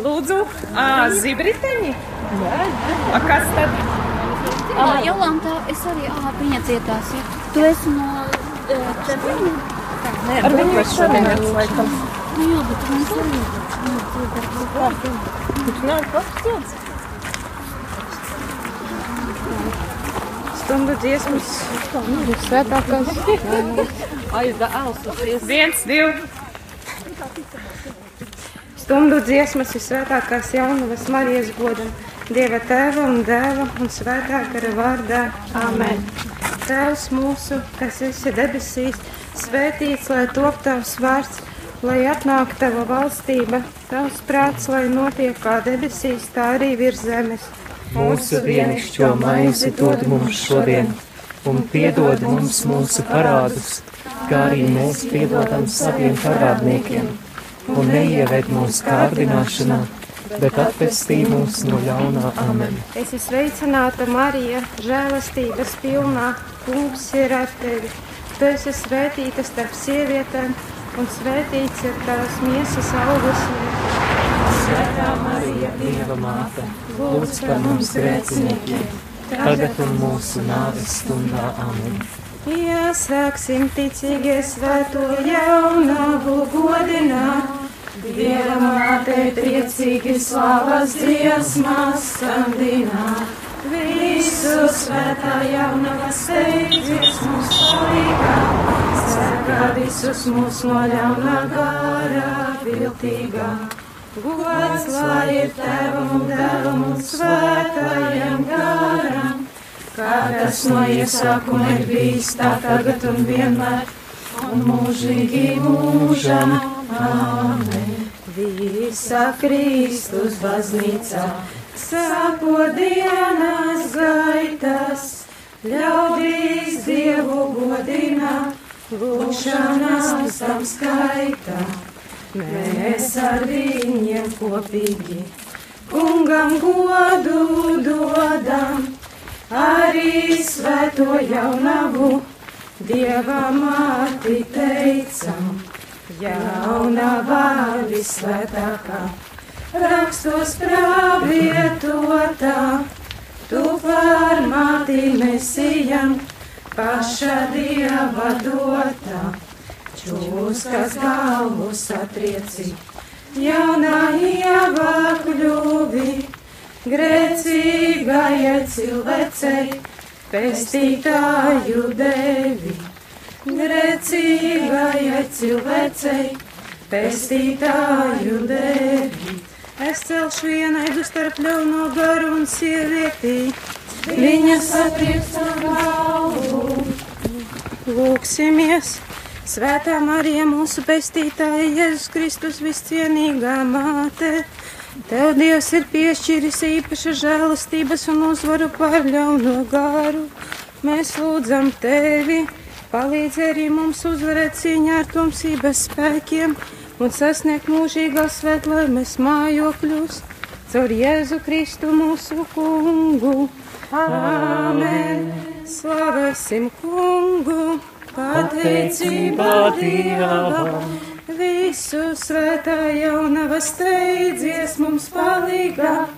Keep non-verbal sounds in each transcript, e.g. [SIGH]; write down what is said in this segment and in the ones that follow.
Lūdzu, zibriteņi? A, kas tad? Jolanta, es arī, ā, viņa cietās. Tu esi no uh, Červiņa? Ar viņu es šodien laikam. Nu jā, bet mums arī. Viņš nav pats ciets. Stundu dziesmas. Svētākās. Aizda alsusies. Viens, divi. Stundu dziesmas ir svētākās jaunavas Marijas godam. Dieva tēva un dēva un svētā gara vārdā. Amen. Tēvs mūsu, kas esi debesīs, svētīts, lai top tavs vārds, lai atnāk tava valstība, tavs prāts, lai notiek kā debesīs, tā arī virs zemes. Mūsu dienascho maizi dod mums šodien, un piedod mums mūsu parādus, kā arī mēs piedodam saviem parādniekiem, un neieved mūsu kārdināšanā, bet atvestī mūs no ļaunā amen. Es esmu sveicināta Marija, žēlastības pilnā, kungs ir ar tevi. Tu esi svētīta starp sievietēm, un svētīts ir tavas miesas augurs. Svētā Marija, Dieva māte, lūdz par mums grēciniekiem, tagad un mūsu nāves stundā amen. Iesāksim ticīgi svēto jaunavu godināt. Dieva mātei priecīgi slavas dziesmas skandināt. Visu svētā jaunava steidzies mums palīgā. Sēkā visus mūs no ļaunā gara viltīgā. Gods lai ir tevam un dēlam un svētājam garam. Kā tas no iesākuma ir bijis tā tagad un vienmēr, un mūžīgi mūžam. Amen. Visa Kristus baznīcā, sāko dienas gaitas, ļaudīs Dievu godinā, lūkšanās tam skaitā. Mēs ar viņiem kopīgi kungam godu dodam, arī svēto jaunavu Dieva māti teicam, jaunavā visvētākā, rakstos pravietotā, tu par māti mesijam, paša Dieva dotā, čūskas galvu satrieci, jaunā ievā kļuvi, grēcīgajai cilvēcei pestītāju devi. Grēcīgajai cilvēcei pestītāju devi. Es celšu vienaidu starp ļauno garu un sievietī. Viņa satrieks ar galvu. Lūksimies! Svētā Marija, mūsu pestītāja, Jēzus Kristus viscienīgā māte. Tev Dievs ir piešķīris īpaša žēlastības un uzvaru pār ļauno garu. Mēs lūdzam tevi, palīdzi arī mums uzvarēt cīņā ar tumsības spēkiem un sasniegt mūžīgā svētlaimes mājokļus. Caur Jēzu Kristu mūsu kungu. Āmen! Slavēsim kungu! Pateicībā Dievam! Visu svētā jaunava steidzies mums palīgā,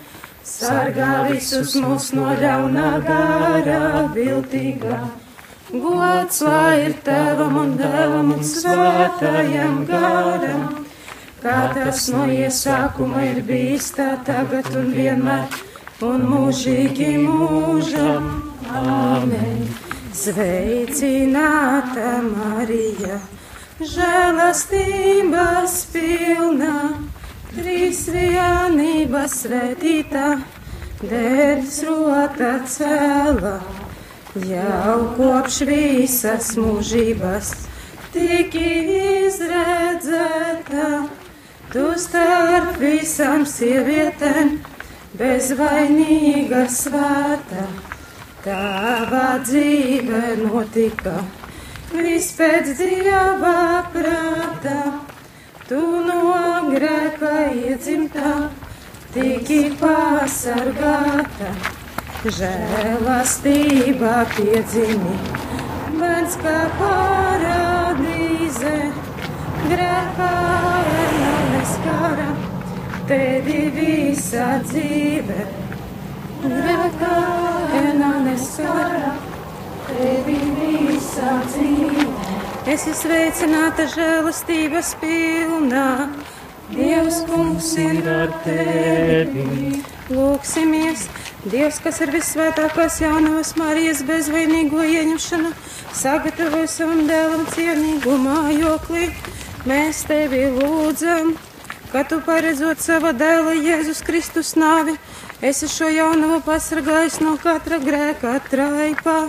sargā visus mūs no ļaunā gārā viltīgā. Gods lai ir tevam un dēlam un svētājam gāram, kā tas no iesākuma ir bijis tā tagad un vienmēr, un mūžīgi mūžam. Āmen! Sveicināta Marija! Žēlastības pilna, trīsvienības svētītā, dēļas rota cēlā, jau kopš visas mūžības tik izredzēta, tu starp visām sievietēm bezvainīga svēta, tava dzīve notika Viss pēc dieva prāta, tu no grēka iedzimtā, tiki pasargāta, žēlastība piedzimi, bērns kā paradīze, grēkā neskara, tevi visa dzīve. Grēkā neskara. Es esmu sveicināta žēlastības pilnā, Dievs kungs ir ar tevi. Lūksimies, Dievs, kas ir visvētākās jaunavas Marijas bezvainīgo ieņemšanu, sagatavoja savam dēlam cienīgu mājokli. Mēs tevi lūdzam, ka tu paredzot sava dēla Jēzus Kristus nāvi, esi šo jaunavu pasargājis no katra grēka traipā.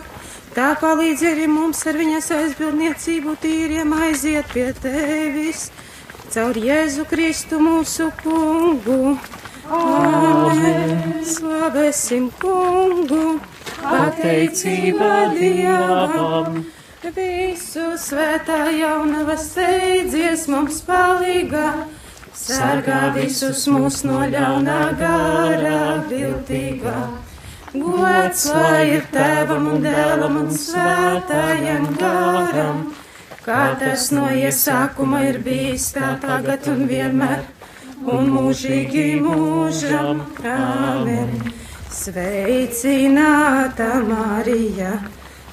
Tā palīdz arī mums ar viņas aizbildniecību tīriem aiziet pie tevis caur Jēzu Kristu mūsu kungu. Amen. Slavēsim kungu, pateicība Dievam. Visu svētā jaunava steidzies mums palīgā, sargā visus mūs no ļaunā gara viltīgā. Gods lai ir tēvam un dēlam un svētājam garam. Kā tas no iesākuma ir bijis, tā tagad un vienmēr, un mūžīgi mūžam. Amen. Sveicināta Marija,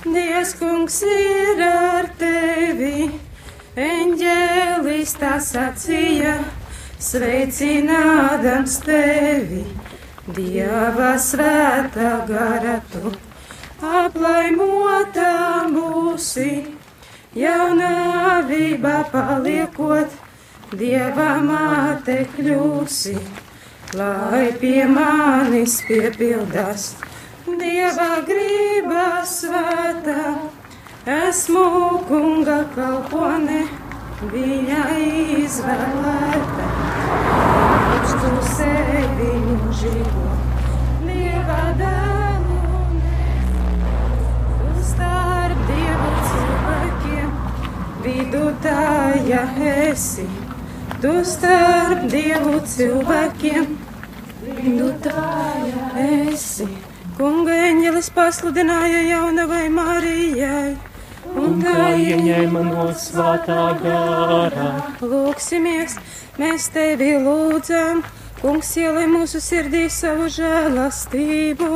Dievs kungs ir ar tevi, eņģēlis tā sacīja, sveicinādams tevi, Dieva svētā gara tu, aplaimotā mūsi jaunavībā paliekot, Dieva māte kļūsi, lai pie manis piepildās Dieva grība svētā. Esmu kunga kalpone, viņa izvēlēta. Viņš tu sevi mūžīgo, Dieva dēlu, tu starp Dievu cilvēkiem, vidutāja esi. Tu starp Dievu cilvēkiem, vidutāja esi. Kunga eņģelis pasludināja jaunavai Marijai. Un kā ieņēma no svētā gārā. Lūksimies, mēs tevi lūdzam, kungs ielai mūsu sirdī savu žēlastību.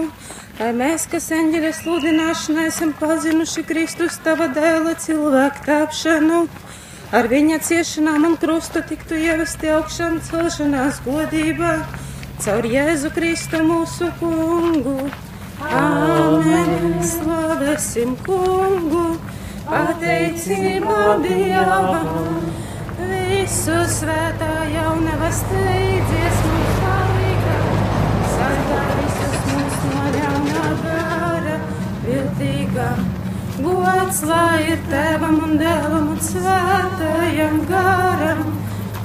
Lai mēs, kas eņģeļa sludināšanā esam pazinuši Kristus tava dēla cilvēku tāpšanu, ar viņa ciešanām un krustu tiktu ievesti augšām celšanās godībā, caur Jēzu Kristu mūsu kungu. Amen. Slavēsim kungu, pateicība Dievam. Visu svētā jaunava steidzies mums palīga, sargā visus mūs no ļaunā gara, viltīgā. Gods lai ir tevam un dēlam un svētajam garam,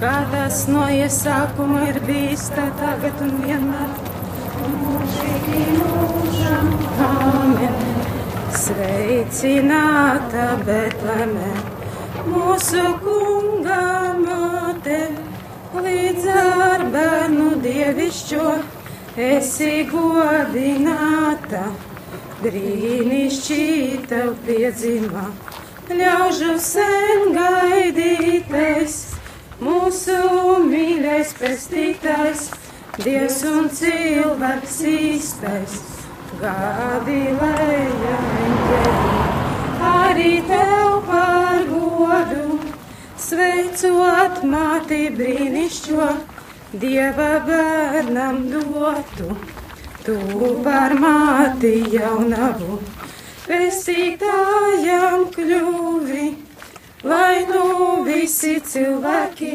kā tas no iesākuma ir bijis, tā tagad un vienmēr. Mūžīgi mūžam, amen. Sveicināta Betleme, mūsu kunga māte, līdz ar bērnu dievišķo esi godināta. Brīnišķīgi tev piedzimā, ļaužu sen gaidītais, mūsu mīļais pestītājs, Dievs un cilvēks īstais. Gādīlēja eņģeļi, arī tev par godu, sveicot māti brīnišķo, Dieva bērnam dotu. Tu par māti jaunavu, pestītājām kļuvi, lai nu visi cilvēki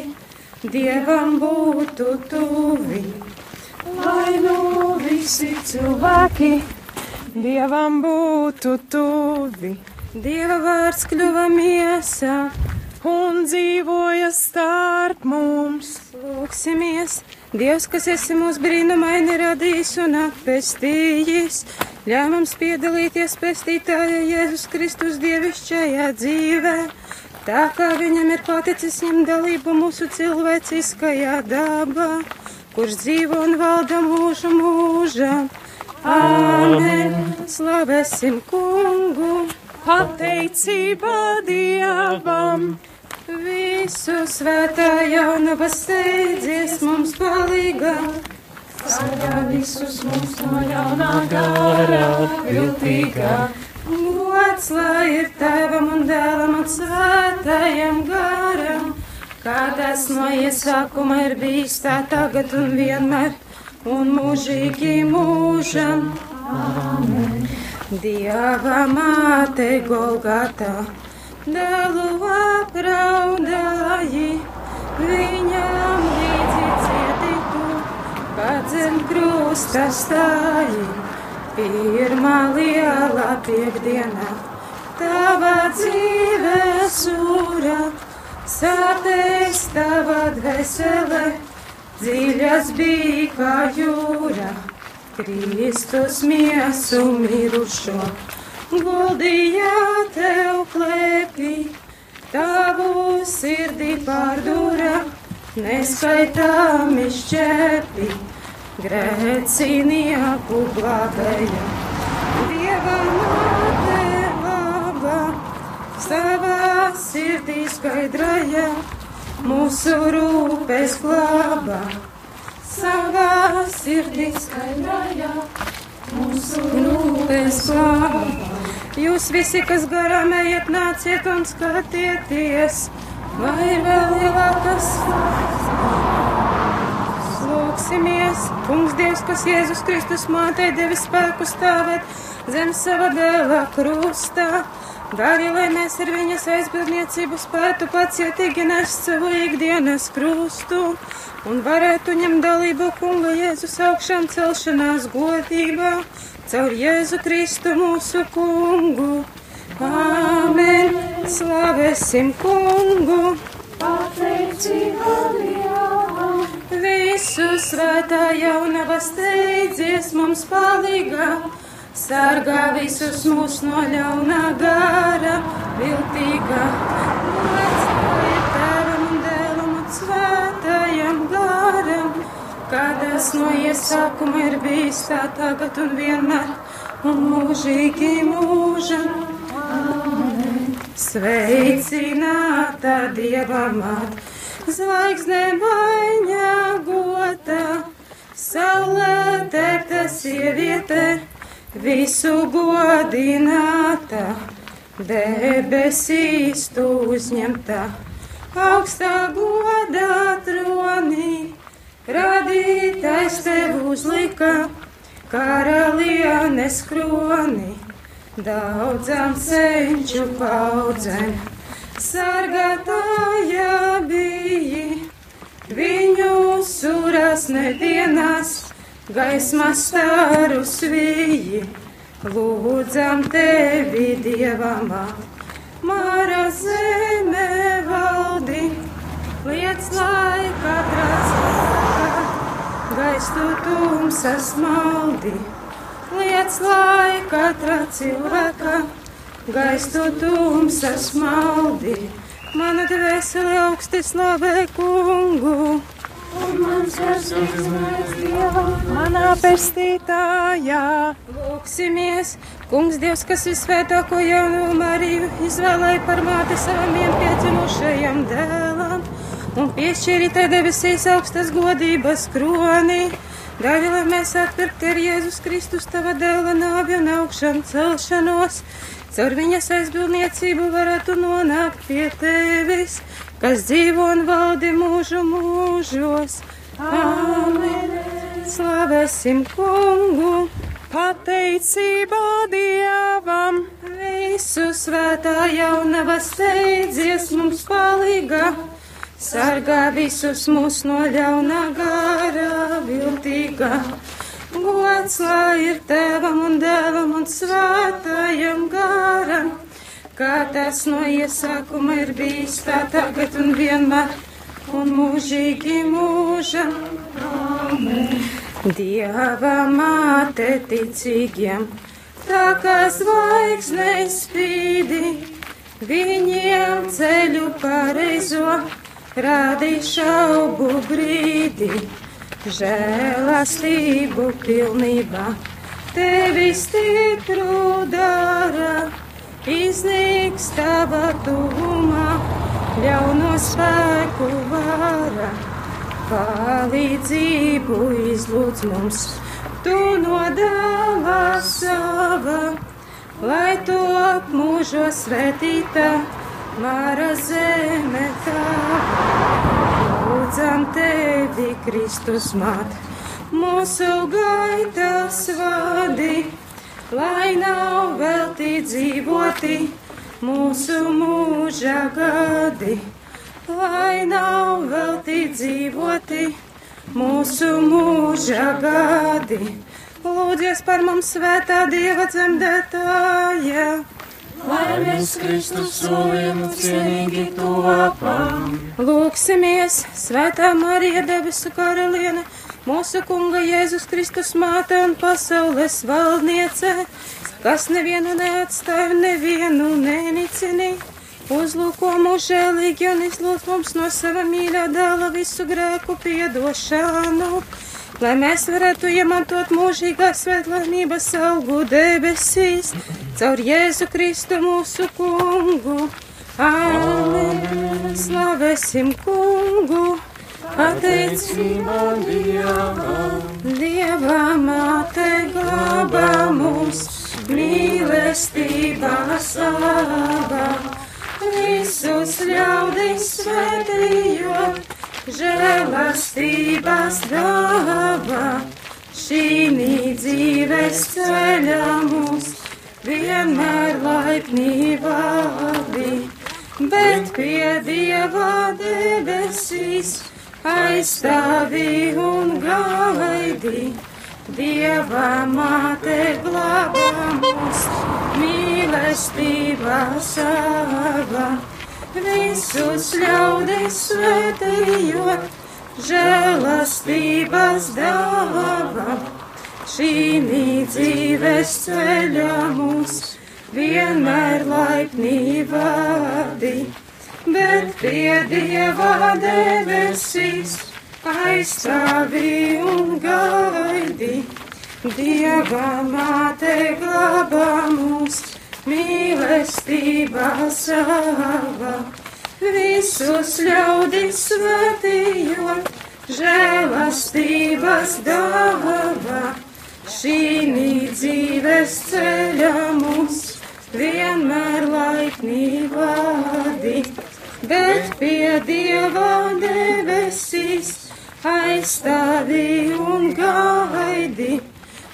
Dievam būtu tuvi. Lai nu visi cilvēki Dievam būtu tuvi. Dieva vārds kļuva miesā un dzīvoja starp mums. Lūksimies, Dievs, kas esi mūs brīnumaini radījis un atpestījis, ļauj mums piedalīties pestītāja Jēzus Kristus dievišķajā dzīvē. Tā kā viņam ir paticis ņemt dalību mūsu cilvēciskajā dabā, kurš dzīvo un valda mūžu mūžam. Amen! Slavēsim kungu! Pateicība Dievam! Visu svētā jaunava steidzies mums palīgā. Sargā visus mums no ļaunā gara, viltīgā. Gods lai ir tevam un dēlam un svētajam garam, kā tas no iesākuma ir bijis tā tagad un vienmēr, un mūžīgi mūžam. Amen. Dieva māte Golgatā, dēlu apraudāji, viņam līdzi cietītu, kad zem krusta stāji. Pirmā liela piekdiena, tava dzīve sūra, sāpēs tava dvēsele, dziļas bija kā jūra. Kristus miesu mirušo, guldīja tev klēpī, tavu sirdī pārdūra, neskaitāmi šķēpī grēcinieku glābēja. Dieva māte laba, savā sirdī skaidraja, mūsu rūpes glāba. Savā sirdī skaidraja, mūsu rūpes glāba. Jūs visi, kas garām ejat, nāciet un skatieties, vai ir vēl lielākas lūksimies. Kungs Dievs, kas Jēzus Kristus mātei devis spēku stāvēt zem sava dēla krustā. Dari, lai mēs ar viņas aizbildniecību spētu pacietīgi nest savu ikdienas krustu un varētu ņemt dalību kunga Jēzus augšām celšanās godībā caur Jēzu Kristu mūsu kungu. Āmen! Slavēsim kungu! Pateicība Dievam! Visu svētā jaunava steidzies mums palīgā, sargā visus mūs no ļaunā gara, viltīgā. Kādas no iesākuma ir bijis tā tagad un vienmēr, un mūžīgi mūžam. Sveicināta Dieva māte! Zvaigzne vainagota, saulē tēta sieviete, visu godināta, debesīs tu uzņemta, augstā godā tronī, radītais tev uzlika, karalienes kroni, daudzām senču paudzēm sargātāja bija. Viņu suras nedienās, gaismas staru svīji, lūdzam tevi dievamā. Mara zeme valdi, liec lai katrā cilvēkā, gaistu tumsas maldi, liec lai katrā cilvēkā gaistu tumsas maldi. Mana dvēsele augsti slavē kungu. Manā pestītājā. Lūksimies, kungs Dievs, kas visvētāko jaunu Mariju izvēlēja par māti savam vienpiedzimušajam dēlam un piešķīri te debesīs augstas godības kroni. Lai mēs atpirkti ar Jēzus Kristus tava dēla nāvi un augšām celšanos, caur viņas aizbildniecību varētu nonākt pie tevis, kas dzīvo un valdi mūžu mūžos. Āmen! Slavēsim kungu! Pateicībā Dievam! Visu svētā jaunava steidzies mums palīgā! Sargā visus mūs no ļaunā gara viltīgā. Gods lai ir tevam un dēlam un svētājam garam, kā tas no iesākuma ir bijis tā tagad un vienmēr, un mūžīgi mūžam. Amen. Dieva māte ticīgiem, tā kā zvaigznes spīdi, viņiem ceļu pareizo rādi šaubu brīdi, žēlastību pilnībā, tevi stipru dara, iznīks tava tuvumā, ļauno spēku vara, palīdzību izlūdz mums, tu nodāvā sava, lai to mūžo svētīta, mara zeme tava. Lūdzam tevi, Kristus māt, mūsu gaitas vadi, lai nav velti dzīvoti mūsu mūža gadi, lai nav velti dzīvoti mūsu mūža gadi. Lūdzies par mums svētā Dieva dzemdētāja. Lai mēs Kristus solījumu cienīgi topam. Lūksimies, svētā Marija debesu karaliene, mūsu kunga Jēzus Kristus māte un pasaules valdniece, kas nevienu neatstāja, nevienu nenicini. Uzlūko mūžēlīgi un izlūk mums no sava mīļā dēla visu grēku piedošanu lai mēs varētu iemantot mūžīgā svētlaimības augu debesīs, caur Jēzu Kristu mūsu kungu. Āmen! Slavēsim kungu! Pateicība Dievam! Dieva māte glābā mūs, mīlestībā slāvā, visus ļaudis svētījot! žēlastības dāvā, šī dzīves ceļā mūs vienmēr laipnībā vadi, bet pie Dieva debesīs aizstāvi un gaidi. Dieva māte glābā mūs mīlestībā savā visus ļaudis svētījot, žēlastības dāvā. Šī dzīves ceļā mūs vienmēr laipnī vadi, bet pie Dieva debesīs aizstāvi un gaidi. Dieva māte glābā mūs mīlestībā savā, visus ļaudis svētījot, žēlastības dāvā, šī dzīves ceļā mūs vienmēr laipnī vadi, bet pie Dieva debesīs aizstāvi un gaidi,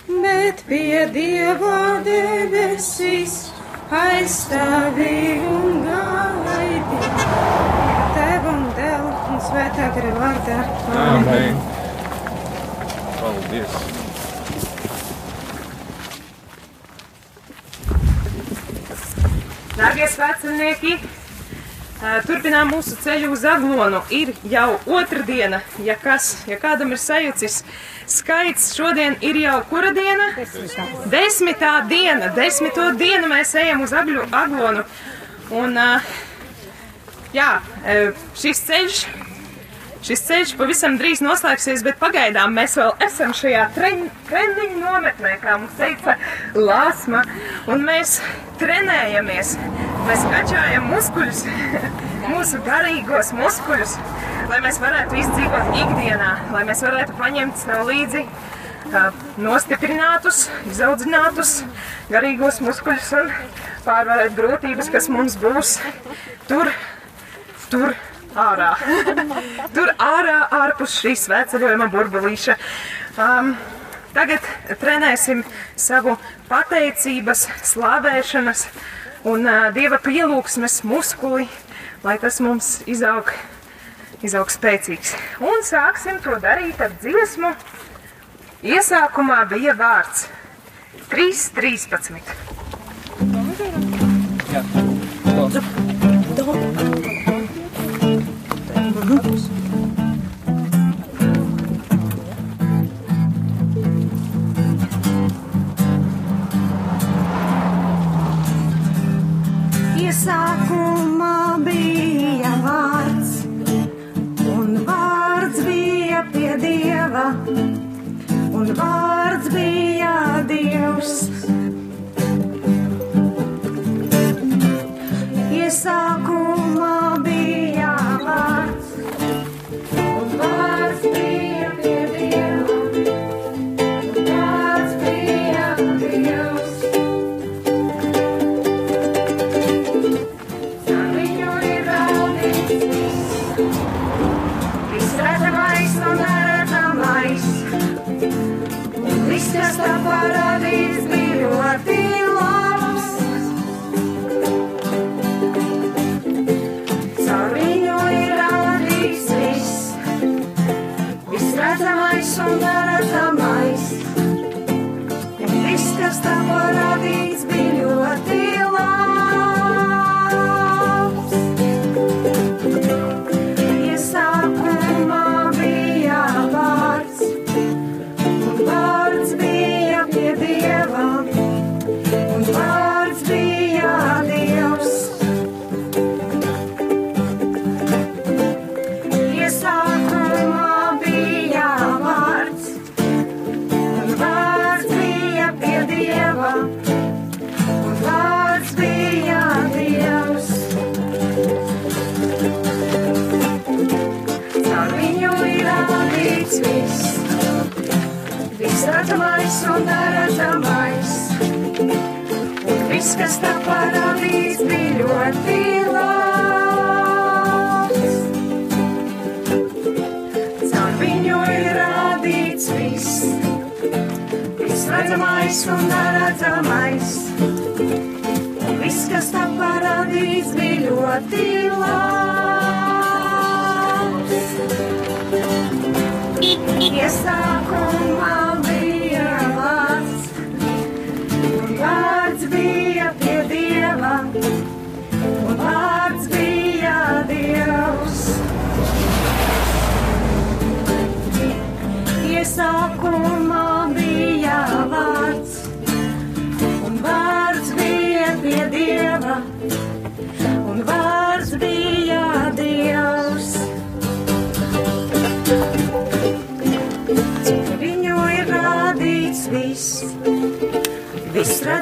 bet pie Dieva debesīs aizstāvi un gaidi. Tev un dēlu un svētā gara vārdā. Amen. Paldies. Dārgie svētceļnieki, turpinām mūsu ceļu uz Aglonu. Ir jau otra diena, ja kas, ja kādam ir sajucis skaits šodien ir jau kura diena? Desmitā diena. Desmito dienu mēs ejam uz agļu, aglonu. Un, jā, šis ceļš, šis ceļš pavisam drīz noslēgsies, bet pagaidām mēs vēl esam šajā treniņu nometnē, kā mums teica Lāsma, un mēs trenējamies, mēs kačājam muskuļus, [LAUGHS] mūsu garīgos muskuļus lai mēs varētu izdzīvot ikdienā, lai mēs varētu paņemt sev līdzi nostiprinātus, izaudzinātus garīgos muskuļus un pārvarēt grūtības, kas mums būs tur, tur ārā. [LAUGHS] tur ārā, ārpus šīs svētceļojuma burbulīša. Um, tagad trenēsim savu pateicības, slavēšanas un uh, dieva pielūgsmes muskuli, lai tas mums izaug izaug spēcīgs. Un sāksim to darīt ar dziesmu. Iesākumā bija vārds 3.13. Jā. Do. Do. Iesākumā bija vārds pie Dieva, un vārds bija Dievs. Iesākumā bija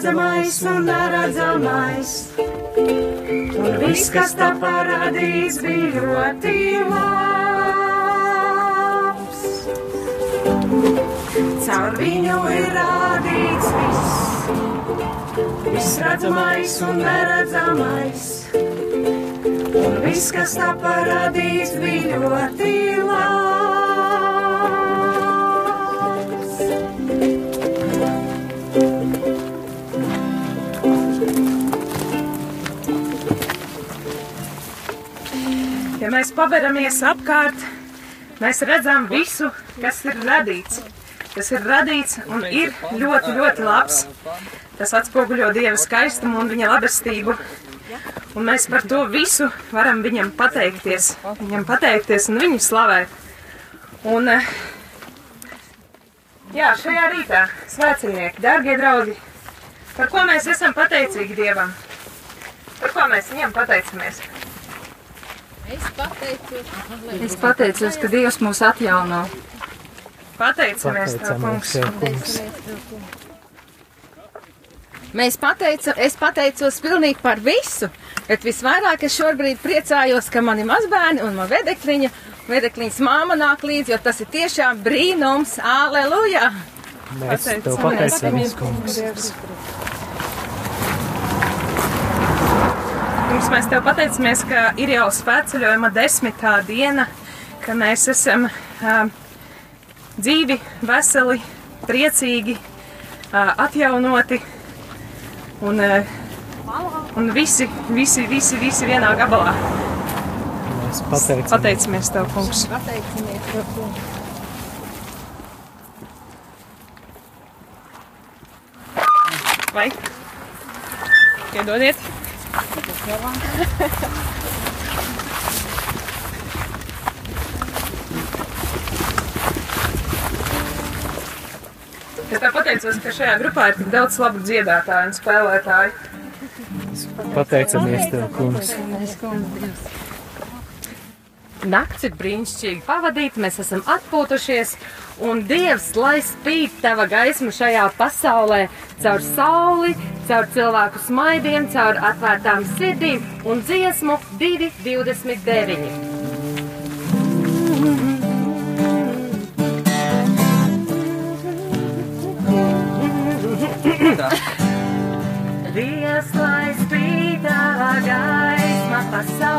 redzamais un neredzamais. Un viss, kas tā parādīs, bija ļoti labs. Caur viņu ir rādīts viss, viss redzamais un neredzamais. Un viss, kas tā parādīs, bija ļoti labs. Ja mēs paveramies apkārt, mēs redzam visu, kas ir radīts. Tas ir radīts un ir ļoti, ļoti labs. Tas atspoguļo Dieva skaistumu un viņa labestību. Un mēs par to visu varam viņam pateikties. Viņam pateikties un viņu slavēt. Un, eh, jā, šajā rītā, svētceļnieki, darbie draugi, par ko mēs esam pateicīgi Dievam? Par ko mēs viņam pateicamies? Es pateicos, ka Dievs mūs atjauno. Pateicamies, kungs. Pateicamies, Tev, kungs. Mēs pateicu, es pateicos pilnīgi par visu, bet visvairāk es šobrīd priecājos, ka man ir mazbērni un man vedekliņa, vedekliņas māma nāk līdzi, jo tas ir tiešām brīnums. Aleluja! Mēs Tev pateicamies, kungs. Kungs, mēs Tev pateicamies, ka ir jau svētceļojuma desmitā diena, ka mēs esam uh, dzīvi, veseli, priecīgi, uh, atjaunoti un, uh, un visi, visi, visi, visi vienā gabalā. Mēs pateicamies. Pateicamies Tev, kungs. Pateicamies par to. Vai? Piedodiet. Es tā pateicos, ka šajā grupā ir tik daudz labu dziedātāju un spēlētāju. Pateicamies Tev, kungs. Nakts ir brīnišķīgi pavadīta, mēs esam atpūtušies, un Dievs, lai spīd tava gaisma šajā pasaulē, caur sauli, caur cilvēku smaidiem, caur atvērtām sirdīm un dziesmu 229. Dievs, lai spīd tava gaisma pasaulē,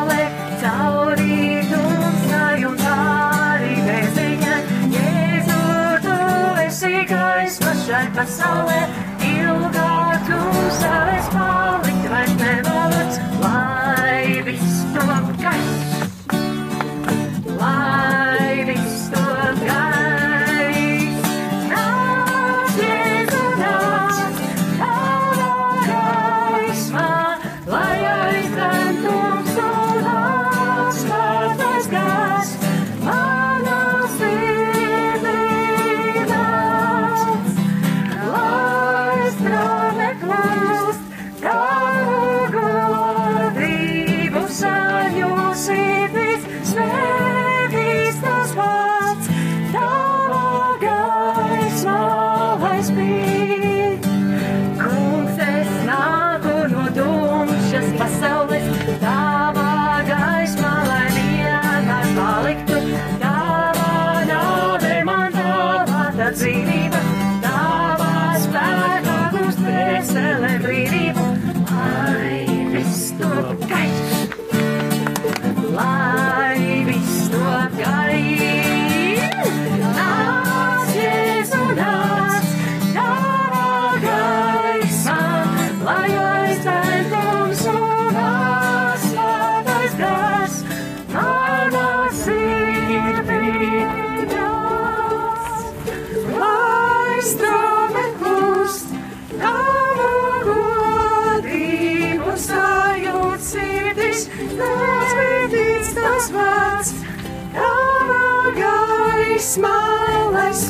But somewhere you'll go to satisfy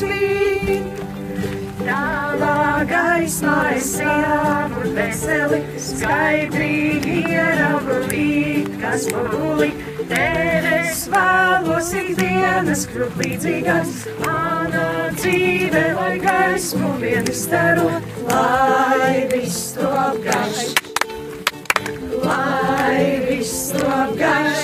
svīt. Tavā gaismā es ievu veseli, skaidri ieraugu it kas pūli. Tev es vēlos ikdienas kļūt līdzīgāks, mana dzīve, lai gaismu vien izstaro, lai viss to apgāž, lai viss to apgāž.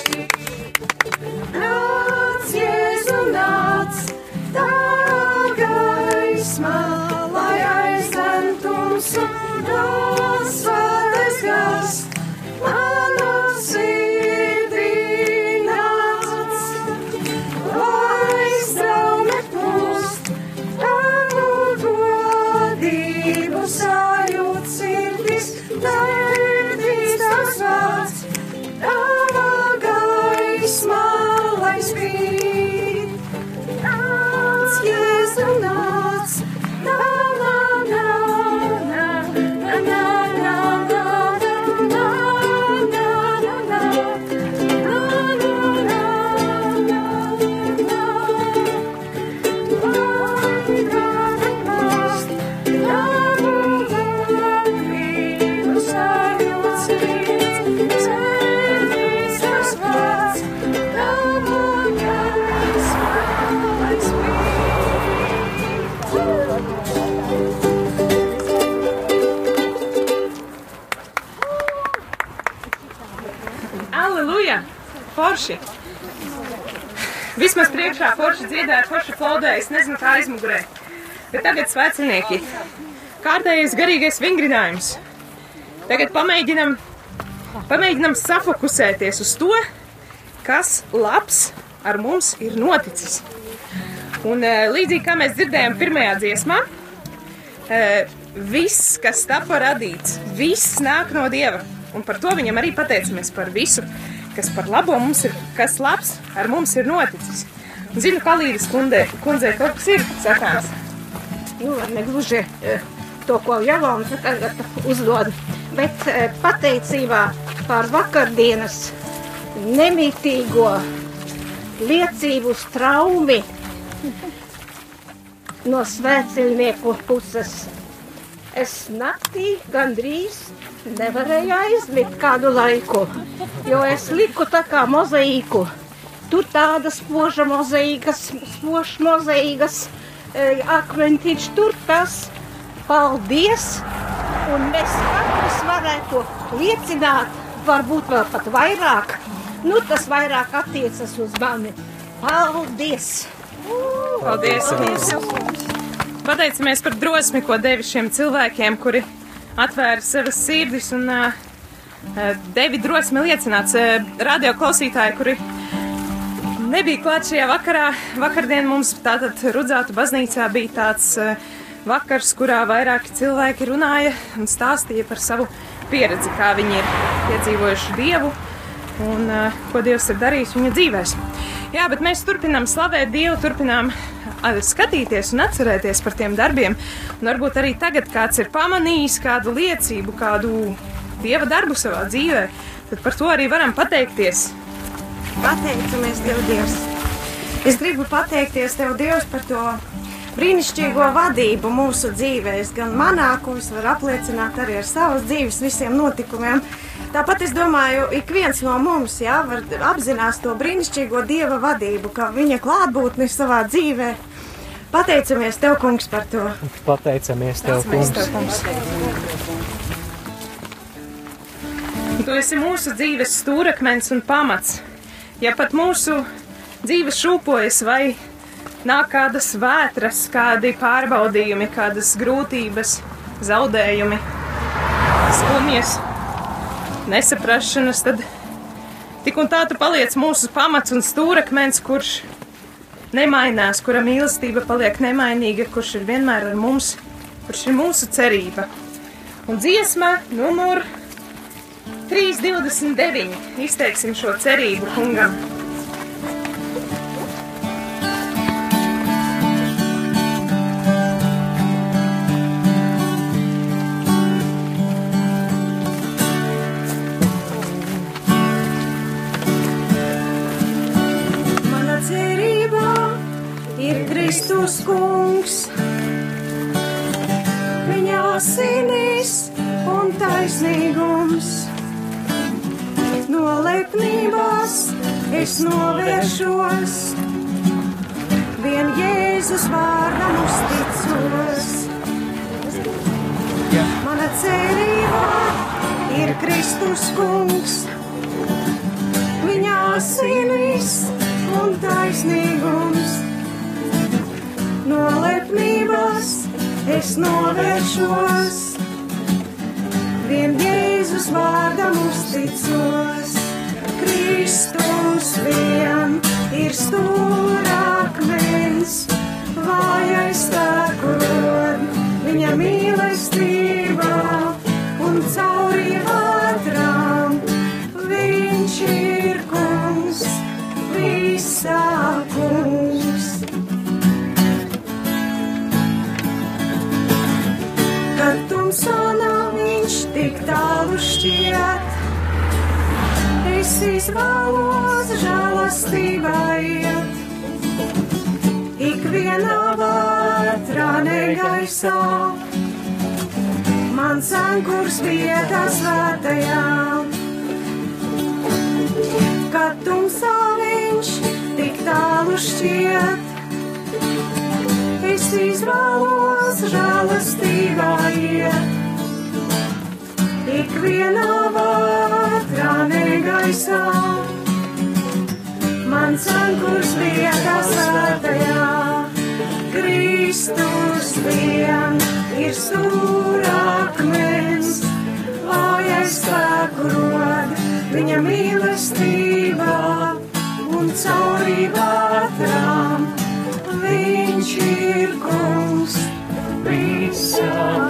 Aizmugurē. Bet tagad svecinieki. Kārtējais garīgais vingrinājums. Tagad pamēģinam, pamēģinam safokusēties uz to, kas labs ar mums ir noticis. Un eh, līdzīgi kā mēs dzirdējām pirmajā dziesmā, eh, viss, kas tapa radīts, viss nāk no Dieva. Un par to viņam arī pateicamies par visu, kas par labo mums ir, kas labs ar mums ir noticis. Un zinu, ka Līdas kundzei kundze kaut kas ir sakāms. nu, negluži eh, to, ko Javonta tagad uzdod, bet eh, pateicībā par vakardienas nemītīgo liecību straumi no svētceļnieku puses. Es naktī gandrīz nevarēju aizmigt kādu laiku, jo es liku tā kā mozaīku. Tur tādas spoža mozaīkas, spoža mozaīkas, e, akmentiņš, tur tas. Paldies! Un mēs katrs varētu liecināt, varbūt vēl pat vairāk. Nu, tas vairāk attiecas uz mani. Paldies! Paldies! Pateicamies par drosmi, ko devi šiem cilvēkiem, kuri atvēra savas sirdis un uh, devi drosmi liecināt uh, radio klausītāji, kuri nebija klāt šajā vakarā. Vakardien mums tātad Rudzātu baznīcā bija tāds uh, vakars, kurā vairāki cilvēki runāja un stāstīja par savu pieredzi, kā viņi ir piedzīvojuši Dievu un uh, ko Dievs ir darījis viņa dzīvēs. Jā, bet mēs turpinām slavēt Dievu, turpinām skatīties un atcerēties par tiem darbiem. Un varbūt arī tagad kāds ir pamanījis kādu liecību, kādu Dieva darbu savā dzīvē, tad par to arī varam pateikties. Pateicamies Tev, Dievs! Es gribu pateikties Tev, Dievs, par to brīnišķīgo vadību mūsu dzīvēs, gan manā, ko es varu apliecināt arī ar savas dzīves visiem notikumiem. Tāpat es domāju, ik viens no mums jā, var apzinās to brīnišķīgo dieva vadību, kā viņa klātbūtni savā dzīvē. Pateicamies Tev, kungs, par to! Pateicamies Tev, kungs! Tev, kungs. Tu esi mūsu dzīves stūrakmens un pamats. Ja pat mūsu dzīve šūpojas vai nāk kādas vētras, kādi pārbaudījumi, kādas grūtības, zaudējumi, skumjas, nesaprašanas, tad tik un tā tu paliec mūsu pamats un stūrakmens, kurš nemainās, kura mīlestība paliek nemainīga, kurš ir vienmēr ar mums, kurš ir mūsu cerība. Un dziesma numur 3,29. Izteiksim šo cerību kungam. Es novēršos, vien Jēzus vārdam uzticos. Mana cerība ir Kristus kungs. Viņa asinīs un taisnīgums. No lepnības es novēršos, vien Jēzus vārdam uzticos. Kristus vien ir stūrakmens, vājais spēku rod, viņa mīlestībā un cauri ātrām. Viņš ir kungs, visā kungs. Kad tumsā nav viņš tik tālu šķiet, es izvēlos žēlastībā iet. Ikvienā vētrā negaisā, mans ankurs vietā svētajā. Kad tumsā viņš tik tālu šķiet, es izvēlos žēlastībā iet. Ikvienā vētrā negaisā, mans ankurs vietā svētajā. Kristus vien ir stūrakmens, vājais spēku rod, viņa mīlestībā un cauri vētrām. Viņš ir kungs, visā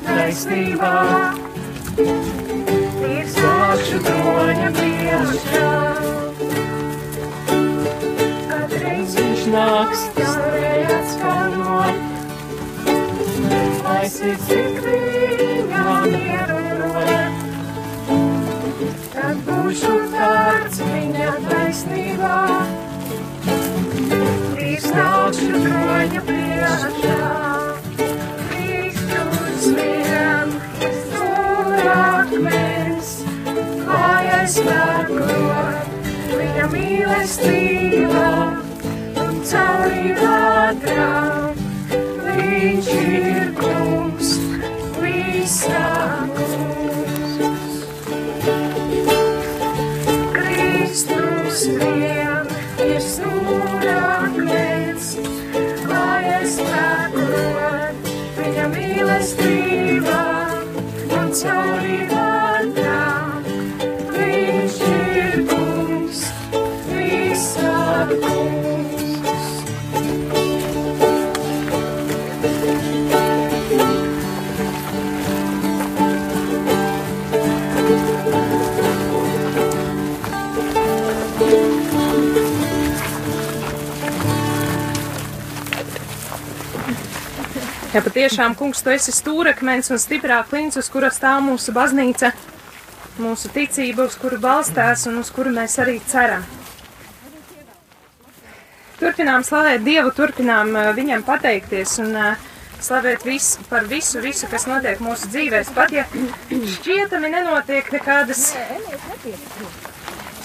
taisnībā, ir sākšu droņa priekšā. Kādreiz viņš nāks caurēji atskanot, lai sirds tik viņa vienot. Kad būšu tāds viņa taisnībā, ir sākšu droņa priekšā. Viņš ir kungs, visā Jā, patiešām, kungs, tu esi stūrakmens un stiprā klints, uz kura stāv mūsu baznīca, mūsu ticība, uz kuru balstās un uz kuru mēs arī ceram. Turpinām slavēt Dievu, turpinām viņam pateikties un slavēt visu, par visu, visu, kas notiek mūsu dzīvēs. Pat ja šķietami nenotiek nekādas,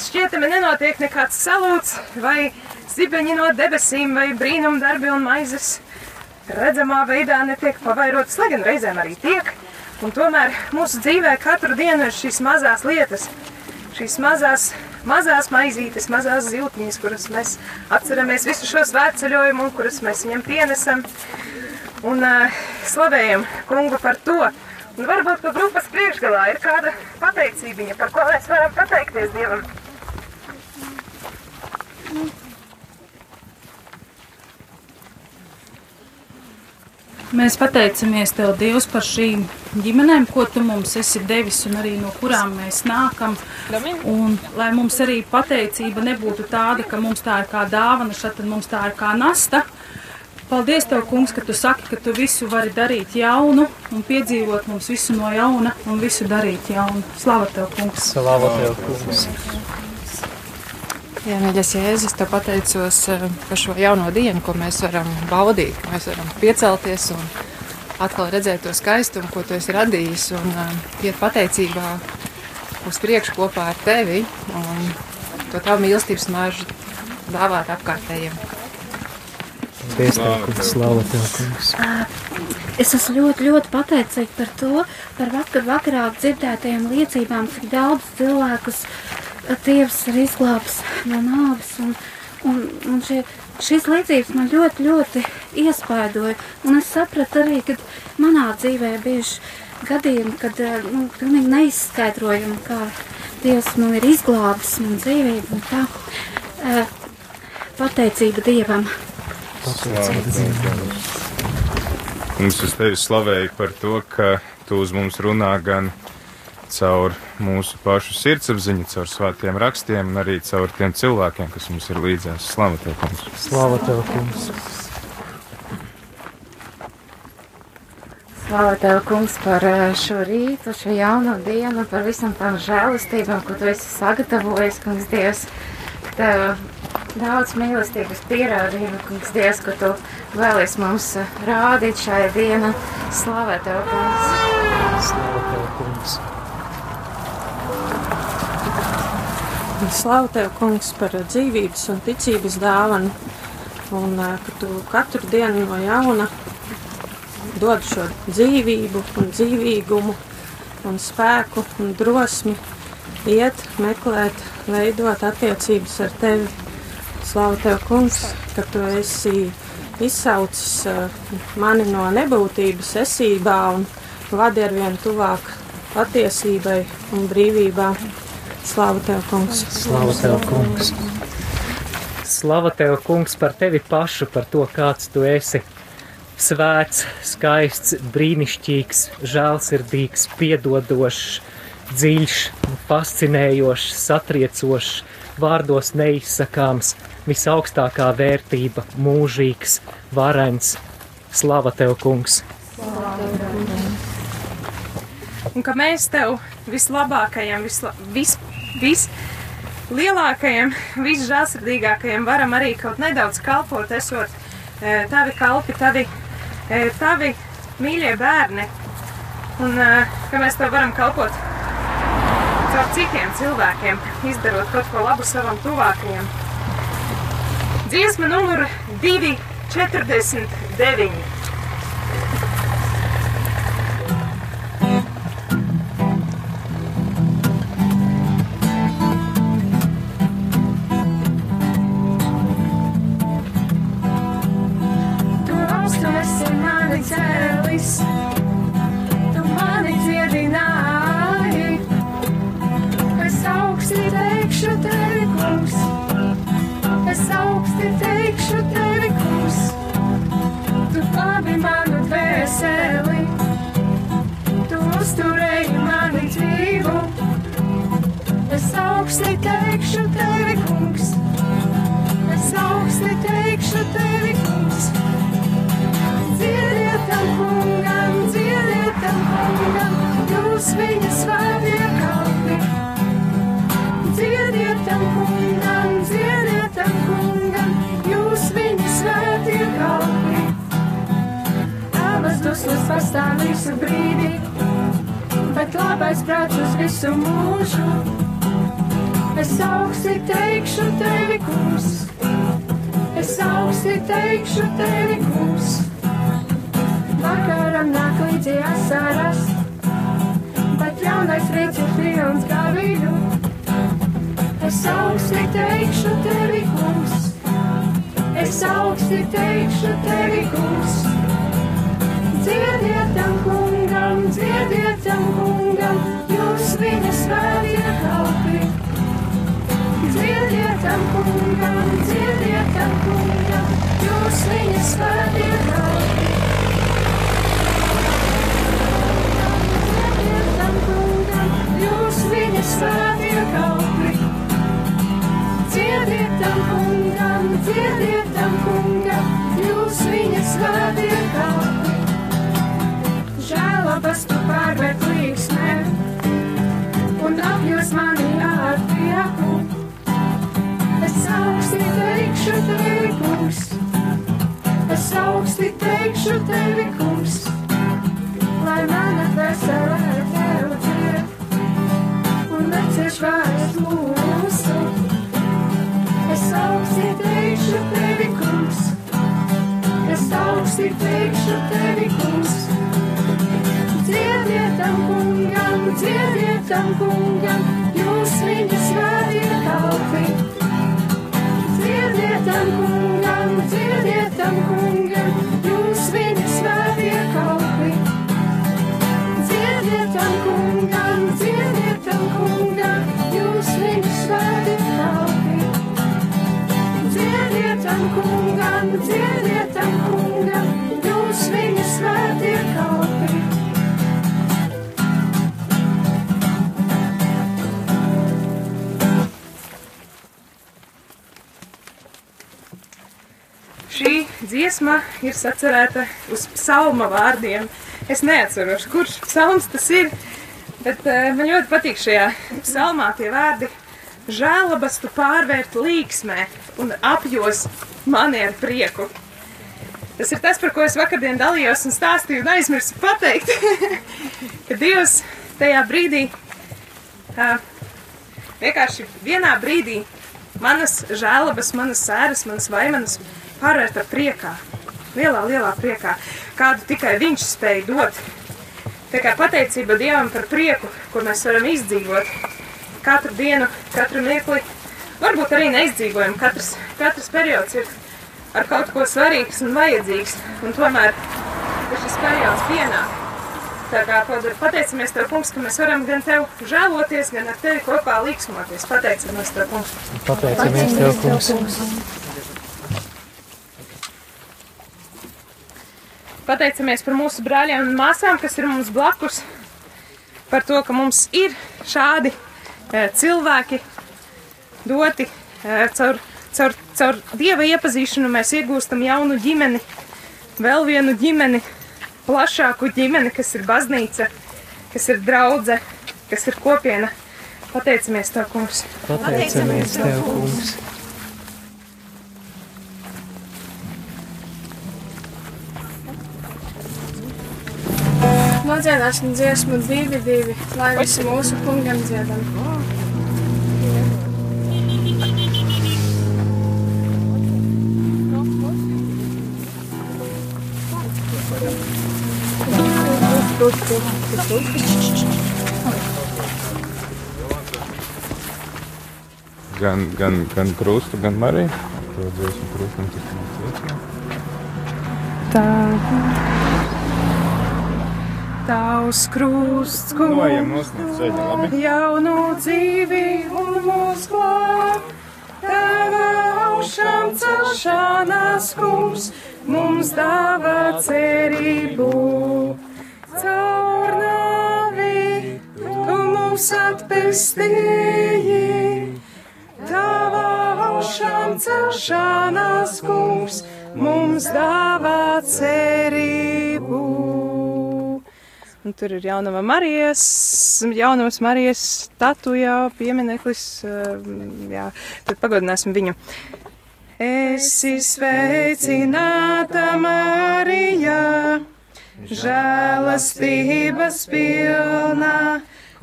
šķietami nenotiek nekāds salūts vai zibeņi no debesīm vai brīnumdarbi un maizes redzamā veidā netiek pavairotas, lai gan reizēm arī tiek. Un tomēr mūsu dzīvē katru dienu ir šīs mazās lietas, šīs mazās, mazās maizītes, mazās ziltiņas, kuras mēs atceramies visu šo svētceļojumu un kuras mēs viņam pienesam. Un uh, slavējam kungu par to. Un varbūt, ka grupas priekšgalā ir kāda pateicība, par ko mēs varam pateikties Dievam. Mēs pateicamies Tev, Dievs, par šīm ģimenēm, ko Tu mums esi devis un arī no kurām mēs nākam. Un lai mums arī pateicība nebūtu tāda, ka mums tā ir kā dāvana, šeit mums tā ir kā nasta. Paldies Tev, Kungs, ka Tu saki, ka Tu visu vari darīt jaunu un piedzīvot mums visu no jauna un visu darīt jaunu. Slava Tev, Kungs! Slava Tev, Kungs! Jā, mīļais Jēzus, te pateicos eh, par šo jauno dienu, ko mēs varam baudīt, ka mēs varam piecelties un atkal redzēt to skaistumu, ko tu esi radījis un uh, iet pateicībā uz priekšu kopā ar tevi un to tavu mīlestības maržu dāvāt apkārtējiem. Paldies, kungs, slava Tev, kungs. Es esmu ļoti, ļoti pateicīga par to, par vakar vakarā dzirdētajām liecībām, cik daudz cilvēkus Dievs ir izglābs no nāves. Un, un, un šie, šīs liecības man ļoti, ļoti iespaidoja. Un es sapratu arī, ka manā dzīvē bieži gadījumi, kad nu, pilnīgi neizskaidrojami, kā Dievs man ir izglābis man dzīvību un tā. Pateicība Dievam. Mums uz tevi slavēja par to, ka tu uz mums runā gan caur mūsu pašu sirdsapziņu, caur svētiem rakstiem un arī caur tiem cilvēkiem, kas mums ir līdzās. Slava tev, kungs! Slava tev, kungs! Slava tev, kungs, par eh, šo rītu, šo jauno dienu, par visam tām žēlastībām, ko tu esi sagatavojis, kungs, Dievs. Tev daudz mīlestības pierādījumu, kungs, Dievs, ka tu vēlies mums eh, rādīt šai dienai. Slava tev, kungs! Slava tev, kungs! Slavu tev, kungs, par dzīvības un ticības dāvanu, un ka tu katru dienu no jauna dod šo dzīvību un dzīvīgumu un spēku un drosmi iet, meklēt, veidot attiecības ar tevi. Slavu tev, kungs, ka tu esi izsaucis mani no nebūtības esībā un vadi ar vien tuvāk patiesībai un brīvībā. Slāva tev, kungs! Slāva tev, kungs! Slava tev, kungs, par tevi pašu, par to, kāds tu esi. Svēts, skaists, brīnišķīgs, žēlsirdīgs, piedodošs, dziļš, fascinējošs, satriecošs, vārdos neizsakāms, visaugstākā vērtība, mūžīgs, varens. Slava tev, kungs! Slava tev, kungs. Un ka mēs tev vislabākajam, visla, vis, vislielākajam, visžēlsirdīgākajam varam arī kaut nedaudz kalpot, esot e, tavi kalpi, tavi, e, tavi mīļie bērni. Un e, ka mēs tev varam kalpot caur citiem cilvēkiem, izdarot kaut ko labu savam tuvākajam. Dziesma numur 249. augsti teikšu tevi, kungs. Es augsti teikšu tevi, kungs. Dziedietam kungam, dziedietam kungam, jūs viņa svētie kalni. Dziedietam kungam, dziedietam kungam, jūs viņa svētie kalni. Tavas dusmas pastāv visu brīdi, bet labais prāts uz visu mūžu. Augsti teikšu tevi, kungs, es augsti teikšu tevi, kungs. Vakaram nāk līdzi asaras, bet jaunais rīts ir pilns gavību. Es augsti teikšu tevi, kungs, es augsti teikšu tevi, kungs. Dziediet tam kungam, dziediet tam kungam, jūs viņa kalpi. Dziediet kungam, dziediet kungam, jūs viņa svētie kalpi. Dziediet tam kungam, jūs viņa svētie kalpi. Dziediet tam kungam, dziediet tam kungam, jūs viņa svētie kalpi. Žēlabas tu pārvērt līksmē un apjūs mani ar prieku. Augsti teikšu tevi, kungs, es augsti teikšu tevi, kungs, lai mana veselē tev dzied. Un necieš vairs mūsu. Es augsti teikšu tevi, kungs, es augsti teikšu tevi, kungs. Dziediet tam kungam, dziediet tam kungam, jūs viņa svētie dziesma ir sacerēta uz psalma vārdiem. Es neatceros, kurš psalms tas ir, bet uh, man ļoti patīk šajā psalmā tie vārdi. Žēlabas tu pārvērt līksmē un apjos mani ar prieku. Tas ir tas, par ko es vakardien dalījos un stāstīju un aizmirsu pateikt, [LAUGHS] ka Dievs tajā brīdī, uh, vienkārši vienā brīdī manas žēlabas, manas sēras, manas vaimanas pārvērta priekā, lielā, lielā priekā, kādu tikai viņš spēja dot. Tā kā pateicība Dievam par prieku, ko mēs varam izdzīvot katru dienu, katru mirkli. Varbūt arī neizdzīvojam, katrs, katrs periods ir ar kaut ko svarīgs un vajadzīgs, un tomēr šis periods pienāk. Tā kā pateicamies Tev, kungs, ka mēs varam gan Tev žēloties, gan ar Tevi kopā līksmoties. Pateicamies Tev, kungs. Pateicamies Tev, kungs. Pateicamies par mūsu brāļiem un māsām, kas ir mums blakus, par to, ka mums ir šādi e, cilvēki doti e, caur, caur, caur dieva iepazīšanu. Mēs iegūstam jaunu ģimeni, vēl vienu ģimeni, plašāku ģimeni, kas ir baznīca, kas ir draudzene, kas ir kopiena. Pateicamies Tev, kungs! Pateicamies Tev, kungs. Nodziedāsim dziesmu divi, divi, lai visi mūsu kungam dziedam. Gan, gan, gan krustu, gan Mariju. To dziesmu krustam tas nav dziesmu. Tā. Tavs krusts, labi? jaunu dzīvi un mūs glāb. Tava augšām celšanās kungs mums dāvā cerību. Caur nāvi tu mūs atpestīji. Tava augšām celšanās kungs mums dāvā cerību. Un tur ir jaunava Marijas, jaunavas Marijas statujā, piemineklis, um, jā, tad pagodināsim viņu. Esi sveicināta Marija, žēlastības pilnā,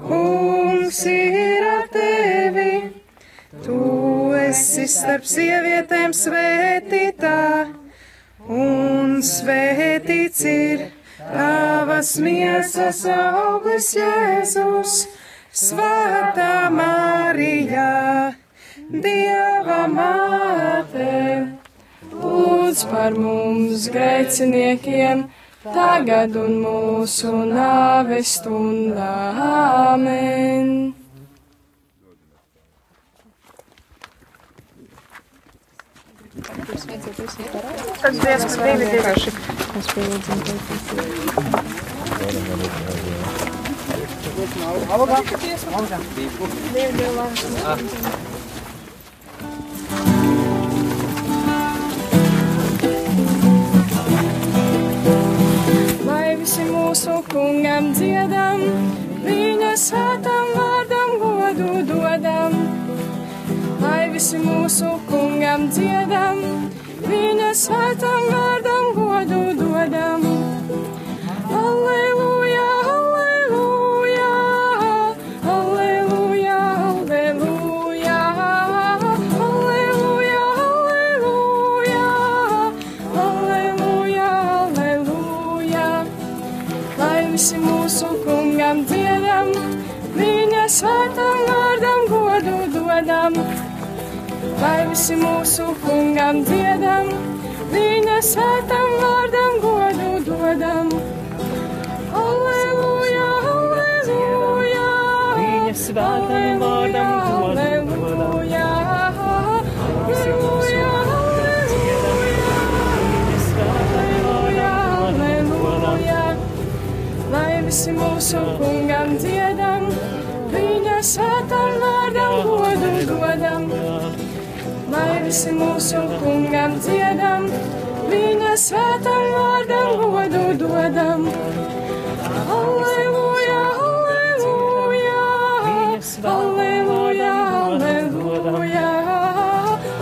kungs ir ar tevi. Tu esi starp sievietēm svētītā, un svētīts ir tavas miesas auglis Jēzus, Svētā Marija, Dieva māte. Lūdz par mums grēciniekiem, tagad un mūsu nāves stundā. Āmen! Tas Dievs, kas divi divi. Mēs pielūdzam Lai visi mūsu kungam dziedam, viņa svētam vārdam godu dodam. Lai visi mūsu kungam dziedam, viņa svētam vārdam godu dodam. Visi mūsu kungam dziedam, viņa svētam vārdam godu dodam. Lai visi mūsu kungam dziedam, viņa svētam vārdam godu dodam. Svētam vārdam godu dodam. alleluja, alleluja, alleluja. Lai visi mūsu kungam dziedam, viņa svētam vārdam godu dodam. Lai visi mūsu kungam dziedam, viņa svētam vārdam godu dodam. Alleluja, alleluja, alleluja, alleluja, alleluja,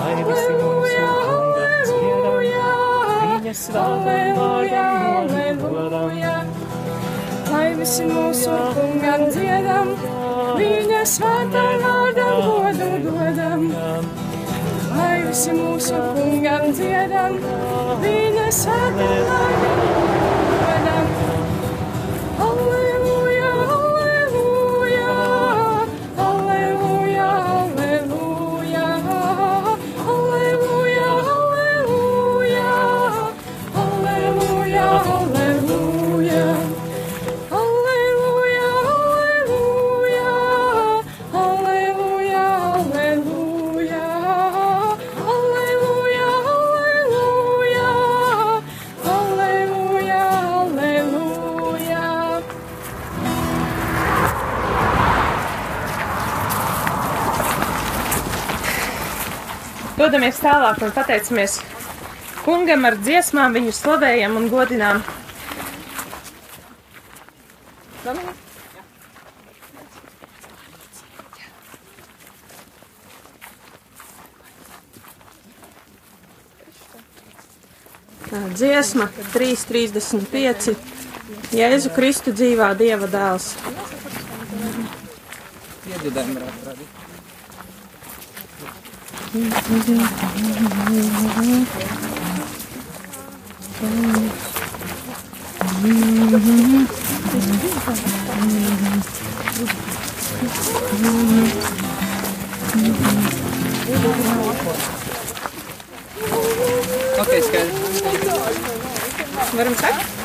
alleluja, alleluja, alleluja. Lai visi mūsu kungam dziedam, viņa svētam vārdam godu dodam. Lai visi mūsu kungam dziedam, viņa svētam vārdam godu dodam. Dodamies tālāk un pateicamies kungam ar dziesmām, viņu slavējam un godinām. Dziesma 3.35. Jēzu Kristu dzīvā Dieva dēls. Iedziedājumi varētu radīt. Okay, skal. Warum sagt?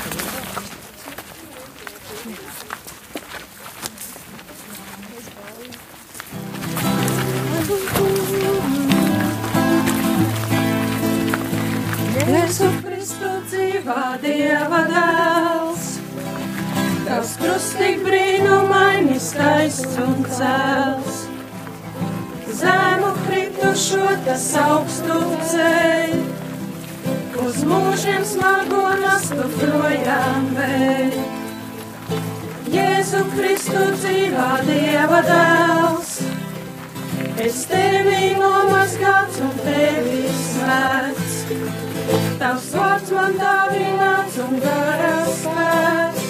dēls. Es tevi nomaskāts un tevi svēts. Tavs vārds man dāvināts un garas svēts.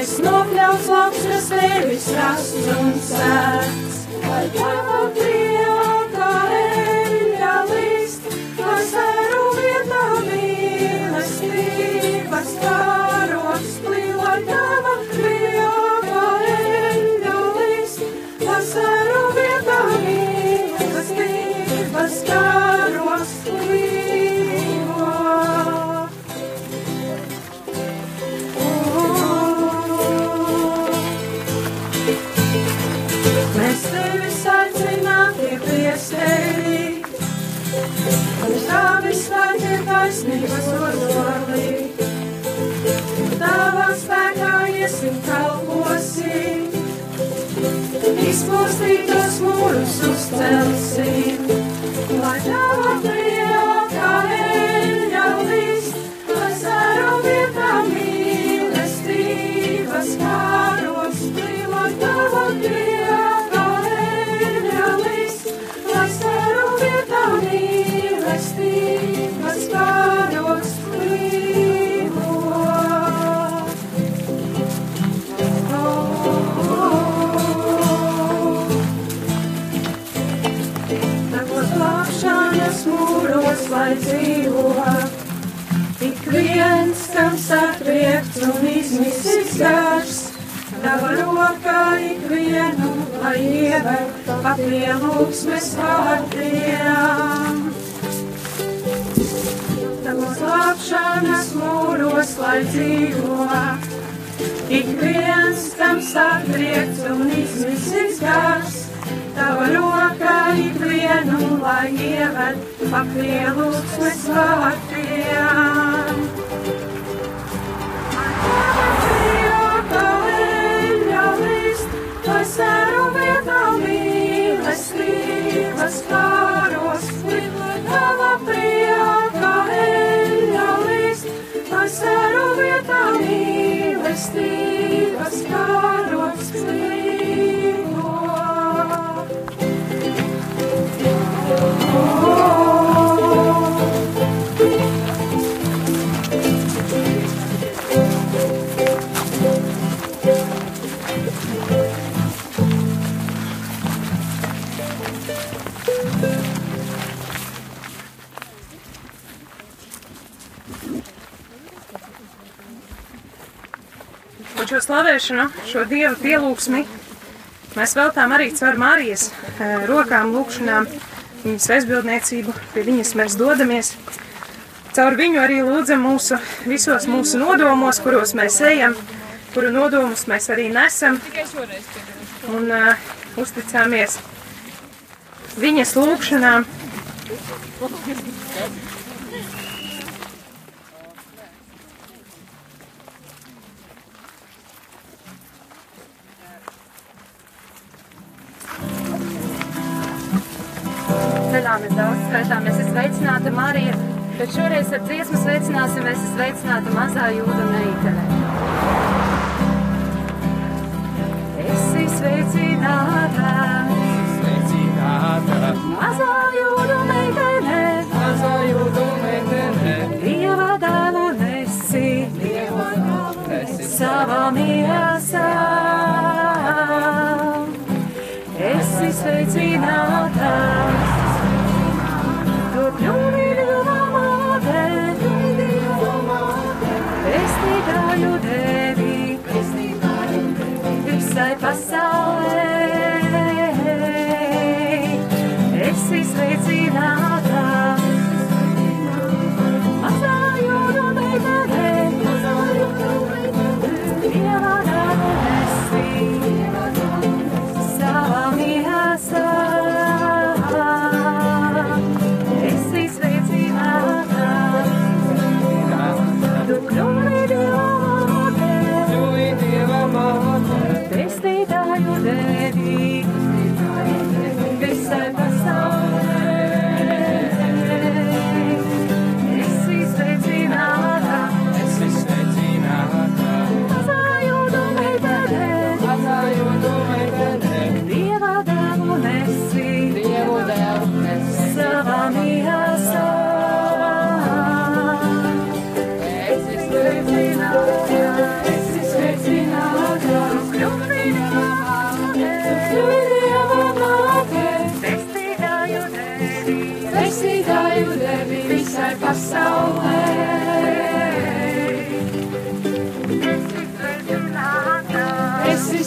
Es nokļauts labs, kas tevis rasts un svēts. Lai gars, tava rokā ik vienu, lai ieved pa pielūgsmes vārdiem. Tavos glābšanas mūros, lai dzīvo, ik viens, kam satriekts un izmisis gars, Tava rokā ik vienu, lai ieved pa pielūgsmes vārtiem. Mīlestības šo slavēšanu, šo dievu pielūgsmi mēs veltām arī caur Marijas eh, rokām, lūkšanām, viņas aizbildniecību, pie viņas mēs dodamies. Caur viņu arī lūdzam mūsu, visos mūsu nodomos, kuros mēs ejam, kuru nodomus mēs arī nesam. Un uh, uzticāmies viņas lūkšanām. Ar dziesmu sveicināsim, es sveicinātu mazā jūda meitene. Esi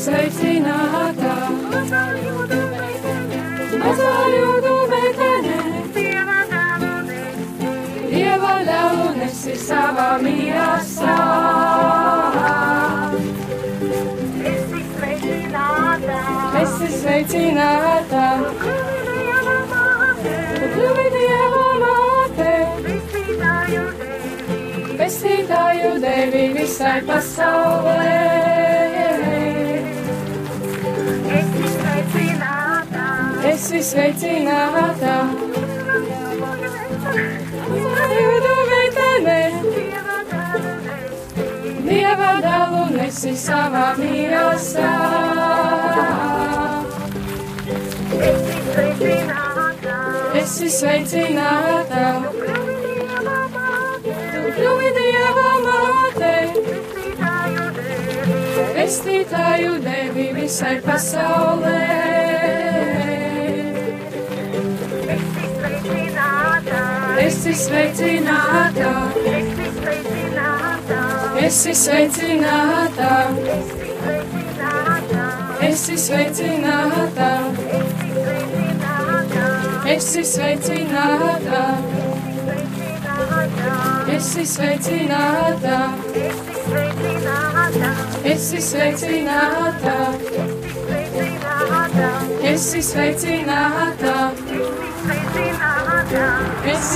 sveicināta, mazā jūdu meitene, Dieva dēlu nesi savā mīlestā. Esi sveicināta, tu kļuvi Dieva māte, pestītāju devi visai pasaulē. Esi sveicināta, Jūdu meitene, Dieva dēlu nesi savā mīlestā. Esi sveicināta, tu kļuvi Dieva māte, pestītāju devi visai pasaulē. Esi sveicināta, esi sveicināta, esi sveicināta, esi sveicināta, esi sveicināta, esi sveicināta, esi sveicināta. Esi sveicināta. Gods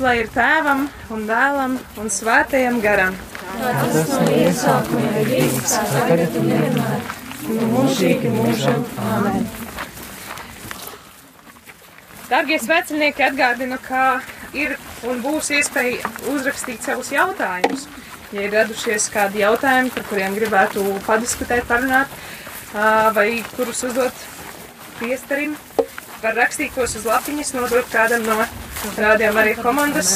lai ir tēvam un dēlam un svētajam garam. Tas no iesākuma ir bijis, tagad un vienmēr, un mūžīgi mūžam. Āmen. Darbie svecinieki, atgādinu, ka ir un būs iespēja uzrakstīt savus jautājumus. Ja ir radušies kādi jautājumi, par kuriem gribētu padiskutēt, parunāt, vai kurus uzdot priesterim, var rakstīt tos uz lapiņas, nodot kādam no rādījām arī komandas.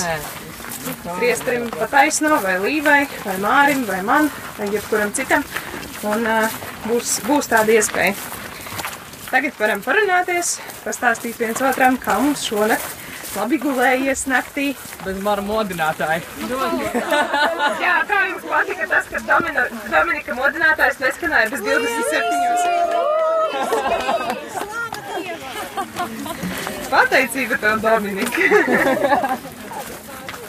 Priesterim pataisno, vai Līvai, vai Mārim, vai man, vai jebkuram citam. Un būs, būs tāda iespēja. Tagad varam parunāties, pastāstīt viens otram, kā mums šonakt labi gulējies naktī. Bez mara modinātāja. Jā, kā jums patika tas, ka Domina, Dominika modinātājs neskanēja bez 27. Pateicība tev, Dominika! [LAUGHS]